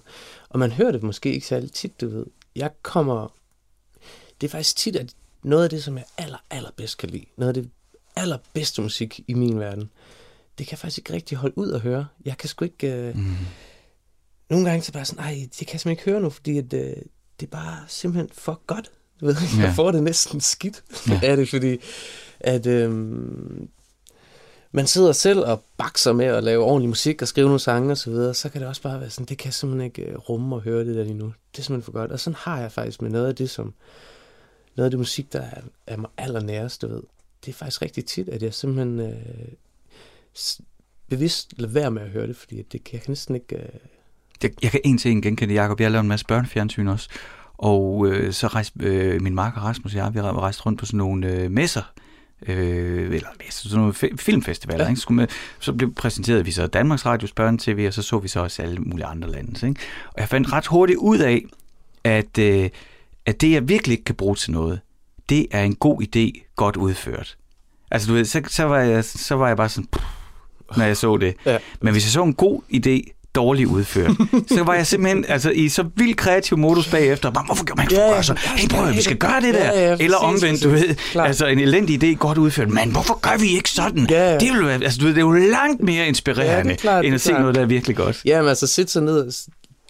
Og man hører det måske ikke særlig tit, du ved. Jeg kommer... Det er faktisk tit, at noget af det, som jeg aller, allerbedst kan lide, noget af det allerbedste musik i min verden, det kan jeg faktisk ikke rigtig holde ud at høre. Jeg kan sgu ikke... Øh...
Mm.
Nogle gange så bare sådan, nej, det kan jeg simpelthen ikke høre nu, fordi at, øh, det er bare simpelthen for godt. Du ved, jeg
Ja.
får det næsten skidt
Ja.
af det, fordi at øh, man sidder selv og bakser med at lave ordentlig musik og skrive nogle sange og så videre, så kan det også bare være sådan, det kan jeg simpelthen ikke øh, rumme og høre det der lige nu. Det er simpelthen for godt. Og sådan har jeg faktisk med noget af det, som noget af det musik, der er, er mig allernærest, du ved. Det er faktisk rigtig tit, at jeg simpelthen øh, bevidst lader være med at høre det, fordi det kan jeg næsten ikke... Øh,
Jeg, jeg kan en til en genkende Jacob. Jeg har lavet en masse børnefjernsyn også. Og øh, så rejste øh, min marker Rasmus og jeg, vi har rejst rundt på sådan nogle øh, messer, øh, eller messer, sådan nogle fi- filmfestivaler.
Ja.
Ikke? Så, skulle man, så blev præsenteret vi så Danmarks Radios børne-tv, og så så vi så også alle mulige andre lande. Ikke? Og jeg fandt ret hurtigt ud af, at, øh, at det, jeg virkelig ikke kan bruge til noget, det er en god idé, godt udført. Altså, du ved, så, så, var, jeg, så var jeg bare sådan, pff, når jeg så det.
Ja.
Men hvis jeg så en god idé, dårligt udført, så var jeg simpelthen altså, i så vild kreativ modus bagefter. Bare, hvorfor gør man ikke
Ja,
ja,
ja.
så? Hey, prøv at, vi skal gøre det der.
Ja, ja,
Eller omvendt, du ved.
Klart.
Altså, en elendig idé, godt udført. Men hvorfor gør vi ikke sådan?
Ja, ja.
Det, vil være, altså, du ved, det er jo langt mere
Ja,
inspirerende,
er klart,
end at se noget, der er virkelig godt.
Ja, men altså sætte sig ned,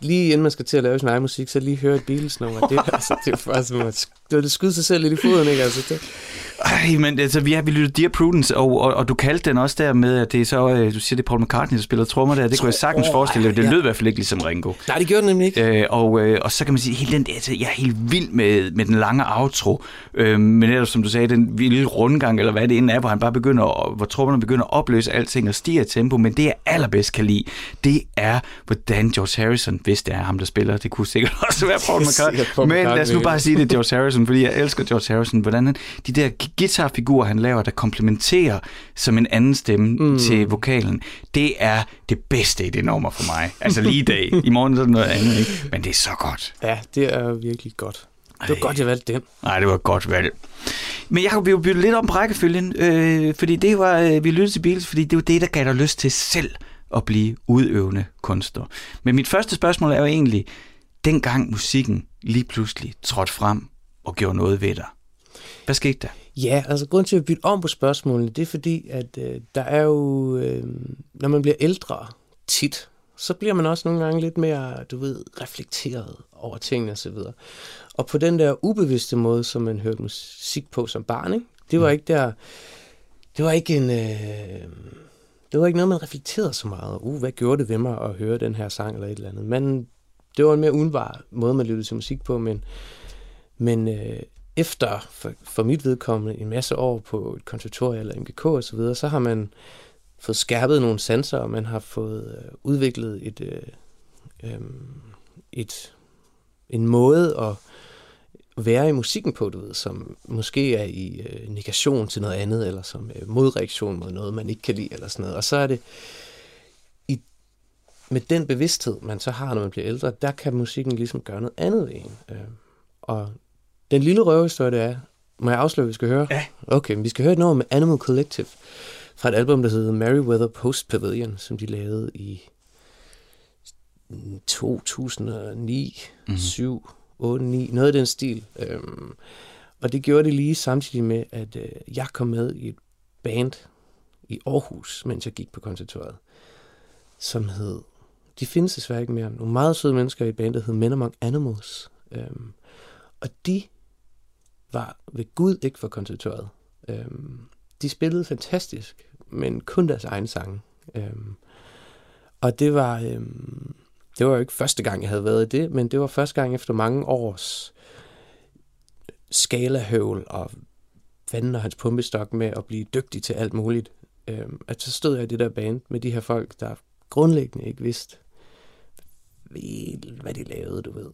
lige inden man skal til at lave sin egen musik, så lige høre et Beatles-nummer. Det, er, altså, det er bare som at det var det skyde sig selv lidt i foden, ikke? Altså, det,
Ej, men altså, vi har vi lyttet Dear Prudence, og, og, og, du kaldte den også der med, at det er så, øh, du siger, det er Paul McCartney, der spiller trommer der. Det kunne jeg sagtens
Åh,
forestille mig. Det
ja.
lød i hvert fald ikke ligesom Ringo.
nej, det gjorde det nemlig ikke.
Øh, og, øh, og så kan man sige, hele den, altså, jeg er helt vild med, med den lange outro, øh, men ellers, som du sagde, den vilde rundgang, eller hvad det end er, hvor han bare begynder, at- hvor trommerne begynder at opløse alting og stiger tempo, men det jeg allerbedst kan lide, det er, hvordan George Harrison, hvis det er ham, der spiller, det kunne sikkert også være Paul McCartney, men lad os nu bare sige, det George Harrison, fordi jeg elsker George Harrison, hvordan han, de der gu- guitarfigurer, han laver, der komplementerer som en anden stemme mm. til vokalen, det er det bedste i det nummer for mig. Altså lige i dag. I morgen så er det noget andet, ikke? Men det er så godt.
Ja, det er virkelig godt. Det var
Ej.
godt, jeg valgte den.
Nej, det var et godt valg. Men jeg har jo byttet lidt om på rækkefølgen, øh, fordi det var, øh, vi lyttede til Beatles, fordi det var det, der gav dig lyst til selv at blive udøvende kunstner. Men mit første spørgsmål er jo egentlig, dengang musikken lige pludselig trådte frem og gjorde noget ved dig. Hvad skete der?
Ja, altså grund til at bytte om på spørgsmålene, det er fordi, at øh, der er jo, øh, når man bliver ældre tit, så bliver man også nogle gange lidt mere, du ved, reflekteret over tingene osv. Og på den der ubevidste måde, som man hørte musik på som barn, ikke? det var ikke der, det var ikke en, øh, det var ikke noget, man reflekterede så meget. Uh, hvad gjorde det ved mig at høre den her sang eller et eller andet? Men det var en mere udenbar måde, man lyttede til musik på, men, men øh, efter, for, for mit vedkommende, en masse år på et konservatorium eller MGK og så videre, så har man fået skærpet nogle sanser, og man har fået øh, udviklet et, øh, øh, et, en måde at være i musikken på, du ved, som måske er i øh, negation til noget andet, eller som øh, modreaktion mod noget, man ikke kan lide, eller sådan noget. Og så er det i, med den bevidsthed, man så har, når man bliver ældre, der kan musikken ligesom gøre noget andet ved en. Øh, og den lille røvehistorie, det er, må jeg afsløre, vi skal høre?
Ja.
Okay, men vi skal høre et nummer med Animal Collective, fra et album, der hedder Merryweather Post Pavilion, som de lavede i 2009, mm. 7, 8, 9, noget af den stil. Øhm, og det gjorde det lige samtidig med, at øh, jeg kom med i et band i Aarhus, mens jeg gik på konservatoriet, som hed, de findes desværre ikke mere, nogle meget søde mennesker i et band, der hed Men Among Animals. Øhm, og de var ved Gud ikke for konservatoriet. Øhm, de spillede fantastisk, men kun deres egen sange. Øhm, og det var, øhm, det var jo ikke første gang, jeg havde været i det, men det var første gang efter mange års skalahøvl og fanden og hans pumpestok med at blive dygtig til alt muligt. Øhm, at så stod jeg i det der band med de her folk, der grundlæggende ikke vidste, hvad de lavede, du ved.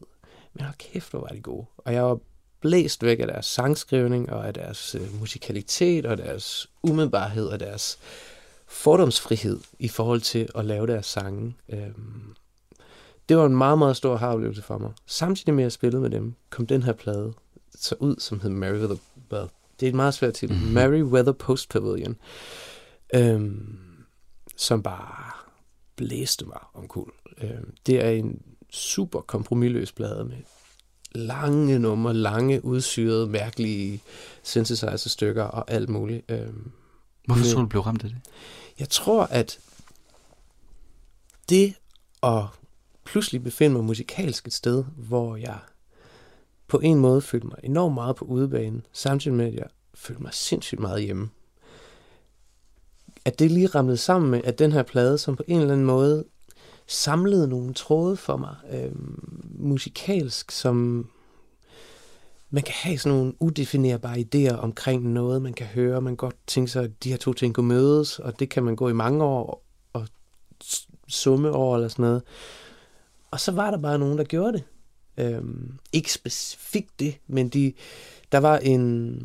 Men hold kæft, hvor var de gode. Og jeg var blæst væk af deres sangskrivning, og af deres øh, musikalitet, og deres umiddelbarhed, og deres fordomsfrihed i forhold til at lave deres sange. Øhm, det var en meget, meget stor haroplevelse for mig. Samtidig med at spille med dem, kom den her plade så ud, som hed Mary Well, det er et meget svært titel. Mm-hmm. Mary Weather Post Pavilion. Øhm, som bare blæste mig omkuld. Øhm, det er en super kompromilløs plade med lange numre, lange, udsyrede, mærkelige synthesizer-stykker og alt muligt. Øhm,
Hvorfor tror du blev ramt af det?
jeg tror, at det at pludselig befinde mig musikalsk et sted, hvor jeg på en måde følte mig enormt meget på udebanen, samtidig med, at jeg følte mig sindssygt meget hjemme. At det lige ramlede sammen med, at den her plade, som på en eller anden måde samlede nogle tråde for mig, øh, musikalsk, som man kan have sådan nogle udefinerbare idéer omkring noget, man kan høre, man kan godt tænke sig, at de her to ting kunne mødes, og det kan man gå i mange år og summe over eller sådan noget. Og så var der bare nogen, der gjorde det. Øhm, ikke specifikt det, men de, der var en,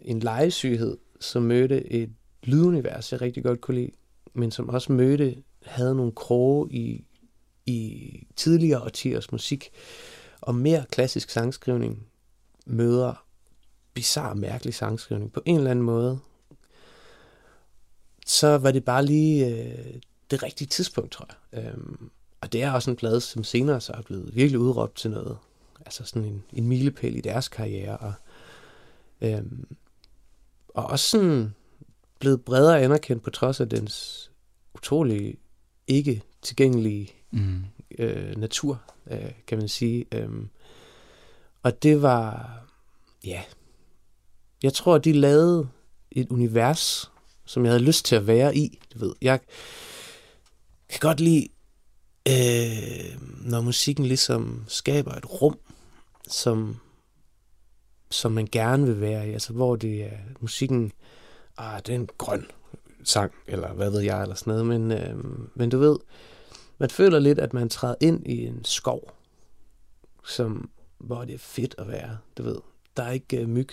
en legesyghed, som mødte et lydunivers, jeg rigtig godt kunne lide, men som også mødte, havde nogle kroge i, i tidligere årtiers musik, og mere klassisk sangskrivning møder bizarre, mærkelig sangskrivning. På en eller anden måde, så var det bare lige øh, det rigtige tidspunkt, tror jeg. Øhm, og det er også en plade, som senere så er blevet virkelig udråbt til noget, altså sådan en, en milepæl i deres karriere, og, øhm, og også sådan blevet bredere anerkendt på trods af dens utrolig ikke tilgængelige
Mm.
øh, natur, øh, kan man sige. Øhm, og det var, ja, jeg tror, de lavede et univers, som jeg havde lyst til at være i. Du ved, jeg kan godt lide, øh, når musikken ligesom skaber et rum, som, som man gerne vil være i. Altså, hvor det er musikken, ah, det er grøn sang, eller hvad ved jeg, eller sådan noget. Men, øh, men du ved, man føler lidt, at man træder ind i en skov, som, hvor det er fedt at være, du ved. Der er ikke øh, myg,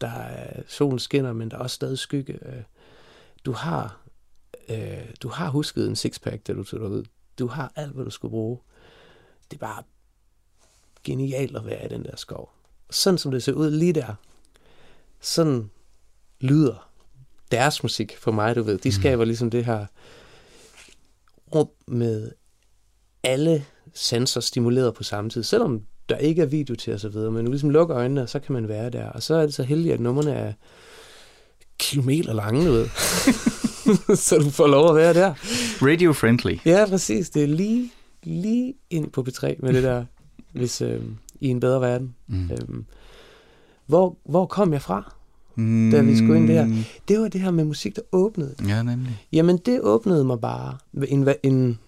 der er solen skinner, men der er også stadig skygge. Øh, du har øh, du har husket en sixpack, da du tog derud. Du har alt, hvad du skulle bruge. Det er bare genialt at være i den der skov. Sådan som det ser ud lige der, sådan lyder deres musik for mig, du ved. De skaber ligesom det her rum med alle sanser stimuleret på samme tid, selvom der ikke er video til osv., men du ligesom lukker øjnene, og så kan man være der. Og så er det så heldigt, at numrene er kilometer lange, du ved. så du får lov at være der.
Radio friendly.
Ja, præcis. Det er lige, lige ind på P3 med det der, hvis øh, i en bedre verden.
Mm.
Øhm, hvor, hvor kom jeg fra, da vi skulle ind der? Det var det her med musik, der åbnede.
Ja, nemlig.
Jamen, det åbnede mig bare. En, en,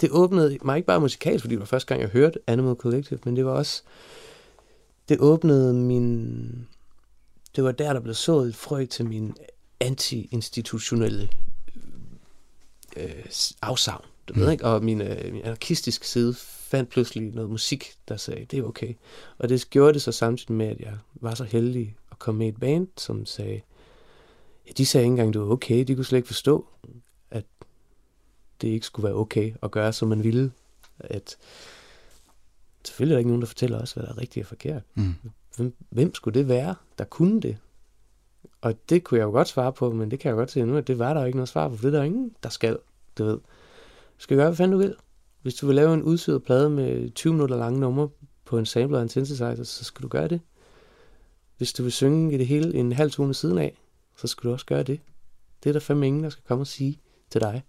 det åbnede mig ikke bare musikalsk, fordi det var første gang, jeg hørte Animal Collective, men det var også... Det åbnede min... Det var der, der blev sået et frø til min anti-institutionelle øh, afsavn. Du ved
Mm.
ikke? Og min, øh, min anarkistiske side fandt pludselig noget musik, der sagde, det er okay. Og det gjorde det så samtidig med, at jeg var så heldig komme med et band, som sagde, ja, de sagde ikke engang, det var okay. De kunne slet ikke forstå, at det ikke skulle være okay at gøre, som man ville. At selvfølgelig er der ikke nogen, der fortæller os, hvad der er rigtigt og forkert.
Mm.
Hvem, hvem skulle det være, der kunne det? Og det kunne jeg jo godt svare på, men det kan jeg godt se nu, at det var der jo ikke noget svar på, for det er der ingen, der skal, du ved. Du skal gøre, hvad fanden du vil. Hvis du vil lave en udsyret plade med 20 minutter lange numre på en sampler og en synthesizer, så skal du gøre det. Hvis du vil synge i det hele en halv tone siden af, så skal du også gøre det. Det er der fem ingen, der skal komme og sige til dig.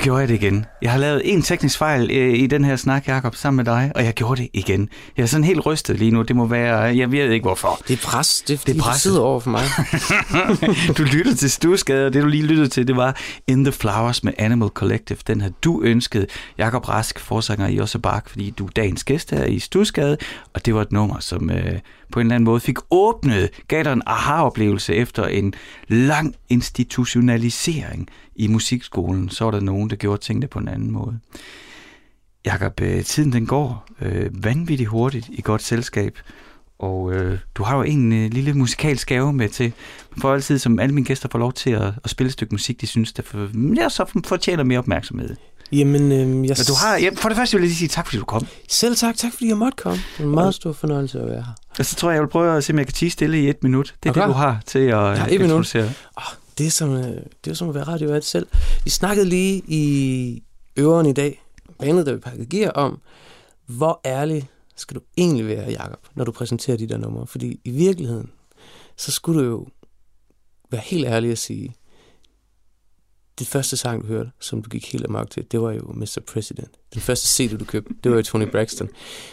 Gjorde jeg det igen. Jeg har lavet en teknisk fejl øh, i den her snak, Jacob, sammen med dig, og jeg gjorde det igen. Jeg er sådan helt rystet lige nu. Det må være, jeg ved ikke hvorfor.
Det er pres. Det er,
Det er presset.
over for mig.
du lyttede til Stuskade, og det du lige lyttede til, det var In the Flowers med Animal Collective. Den havde du ønsket, Jakob Rask, forsanger i Josse Bak, fordi du er dagens gæst her i Stuskade, og det var et nummer, som øh, på en eller anden måde fik åbnet, gav dig en aha-oplevelse efter en lang institutionalisering i musikskolen. Så var der nogen, der gjorde tingene på en anden måde. Jakob, øh, tiden den går øh, vanvittigt hurtigt i godt selskab, og øh, du har jo en øh, lille musikalsk gave med til, for altid, som alle mine gæster får lov til at, at spille et stykke musik, de synes, der for, ja, så fortjener mere opmærksomhed.
Jamen, øhm, jeg...
Men du har, ja, for det første vil jeg lige sige tak, fordi du kom.
Selv tak. Tak, fordi jeg måtte komme. Det er en meget stor fornøjelse at være her.
Og så tror jeg, jeg vil prøve at se, om jeg kan tige stille i et minut. Det er
Okay.
det, du har til at
Ja,
ja,
et minut.
introducere.
Oh, Øh, det, er som, det er som at være radiovært selv. Vi snakkede lige i øveren i dag, bandet, der vi pakkede gear om, hvor ærlig skal du egentlig være, Jakob, når du præsenterer de der numre? Fordi i virkeligheden, så skulle du jo være helt ærlig at sige, det første sang, du hørte, som du gik helt amok til, det var jo Mr. President. Den første CD, du købte, det var jo Tony Braxton.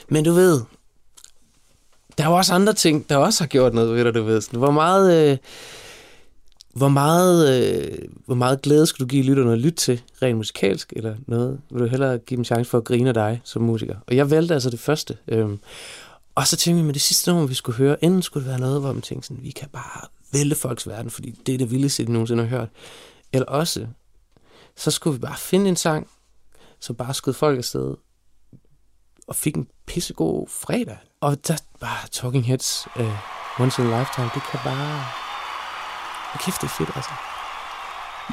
Men du ved, der er jo også andre ting, der også har gjort noget ved dig, du ved. Sådan, Hvor meget... Øh, hvor meget, øh, hvor meget glæde skal du give lytterne at lytte til, rent musikalsk, eller noget? Vil du hellere give dem chance for at grine af dig som musiker? Og jeg valgte altså det første. Øhm, og så tænkte jeg, med det sidste nummer, vi skulle høre, inden skulle det være noget, hvor man tænkte sådan, vi kan bare vælte folks verden, fordi det er det vildeste, de nogensinde har hørt. Eller også, så skulle vi bare finde en sang, som bare skød folk afsted, og fik en pissegod fredag. Og der bare Talking Heads, uh, Once in a Lifetime, det kan bare... Kæft, det er fedt, altså.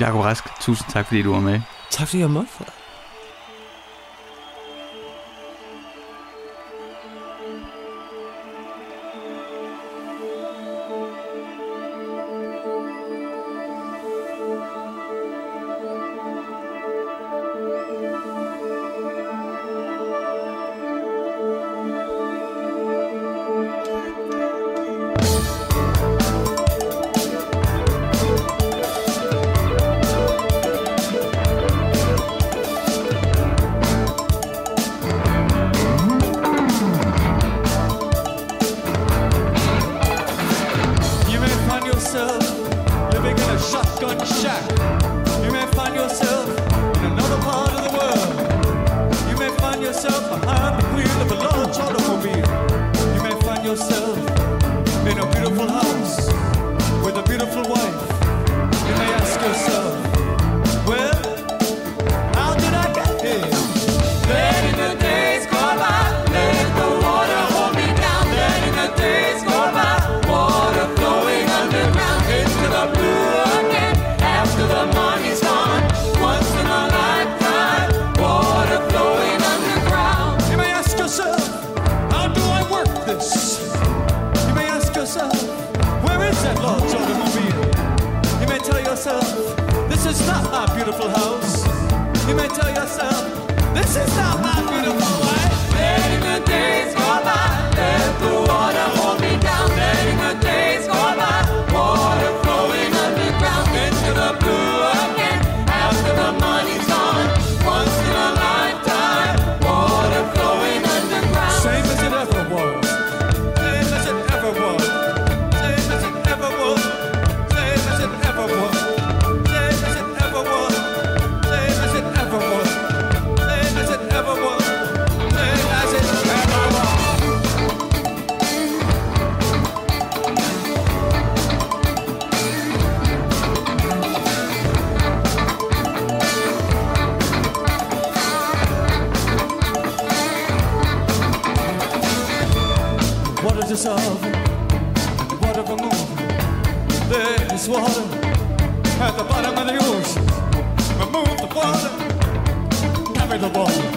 Jakob Rask, tusind tak, fordi du var med.
Tak fordi jeg måtte
Since Oh.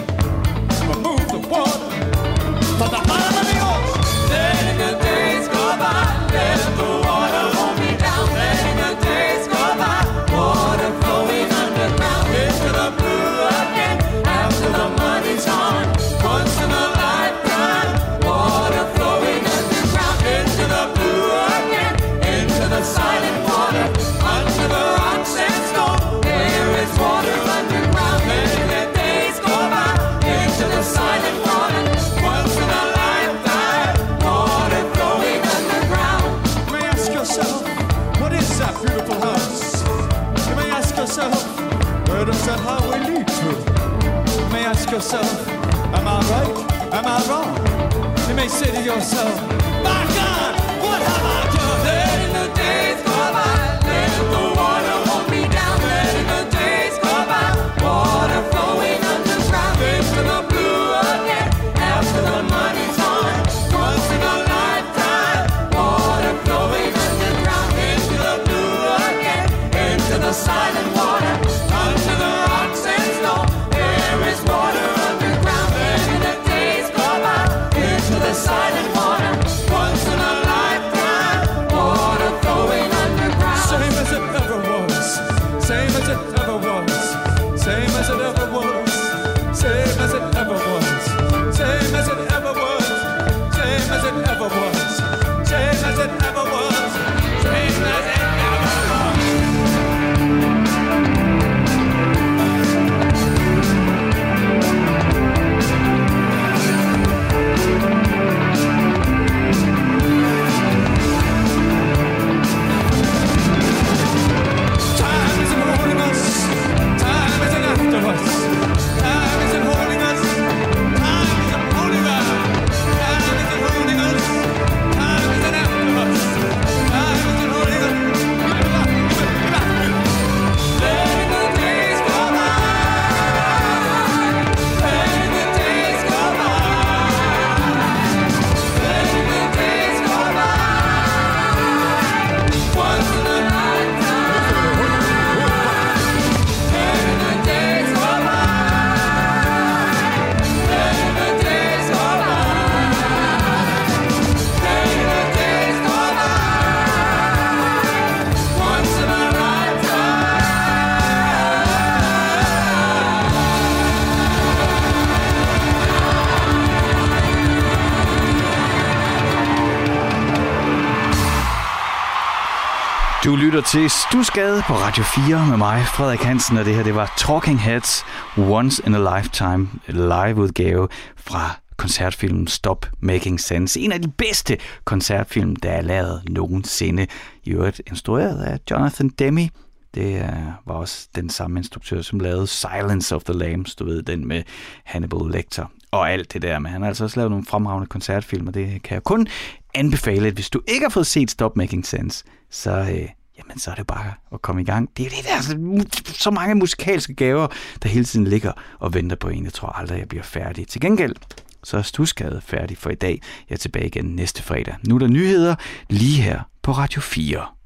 Yourself, am I right? Am I wrong? You may say to yourself,
til Stusgade på Radio 4 med mig, Frederik Hansen, og det her det var Talking Heads Once in a Lifetime liveudgave fra koncertfilmen Stop Making Sense. En af de bedste koncertfilm, der er lavet nogensinde. I øvrigt instrueret af Jonathan Demme. Det øh, var også den samme instruktør, som lavede Silence of the Lambs, du ved, den med Hannibal Lecter og alt det der. Men han har altså også lavet nogle fremragende koncertfilm, og det kan jeg kun anbefale, at hvis du ikke har fået set Stop Making Sense, så, øh, jamen, så er det bare at komme i gang. Det er det der, så, så mange musikalske gaver, der hele tiden ligger og venter på en. Jeg tror aldrig, jeg bliver færdig. Til gengæld, så er Stusgade færdig for i dag. Jeg er tilbage igen næste fredag. Nu er der nyheder lige her på Radio 4.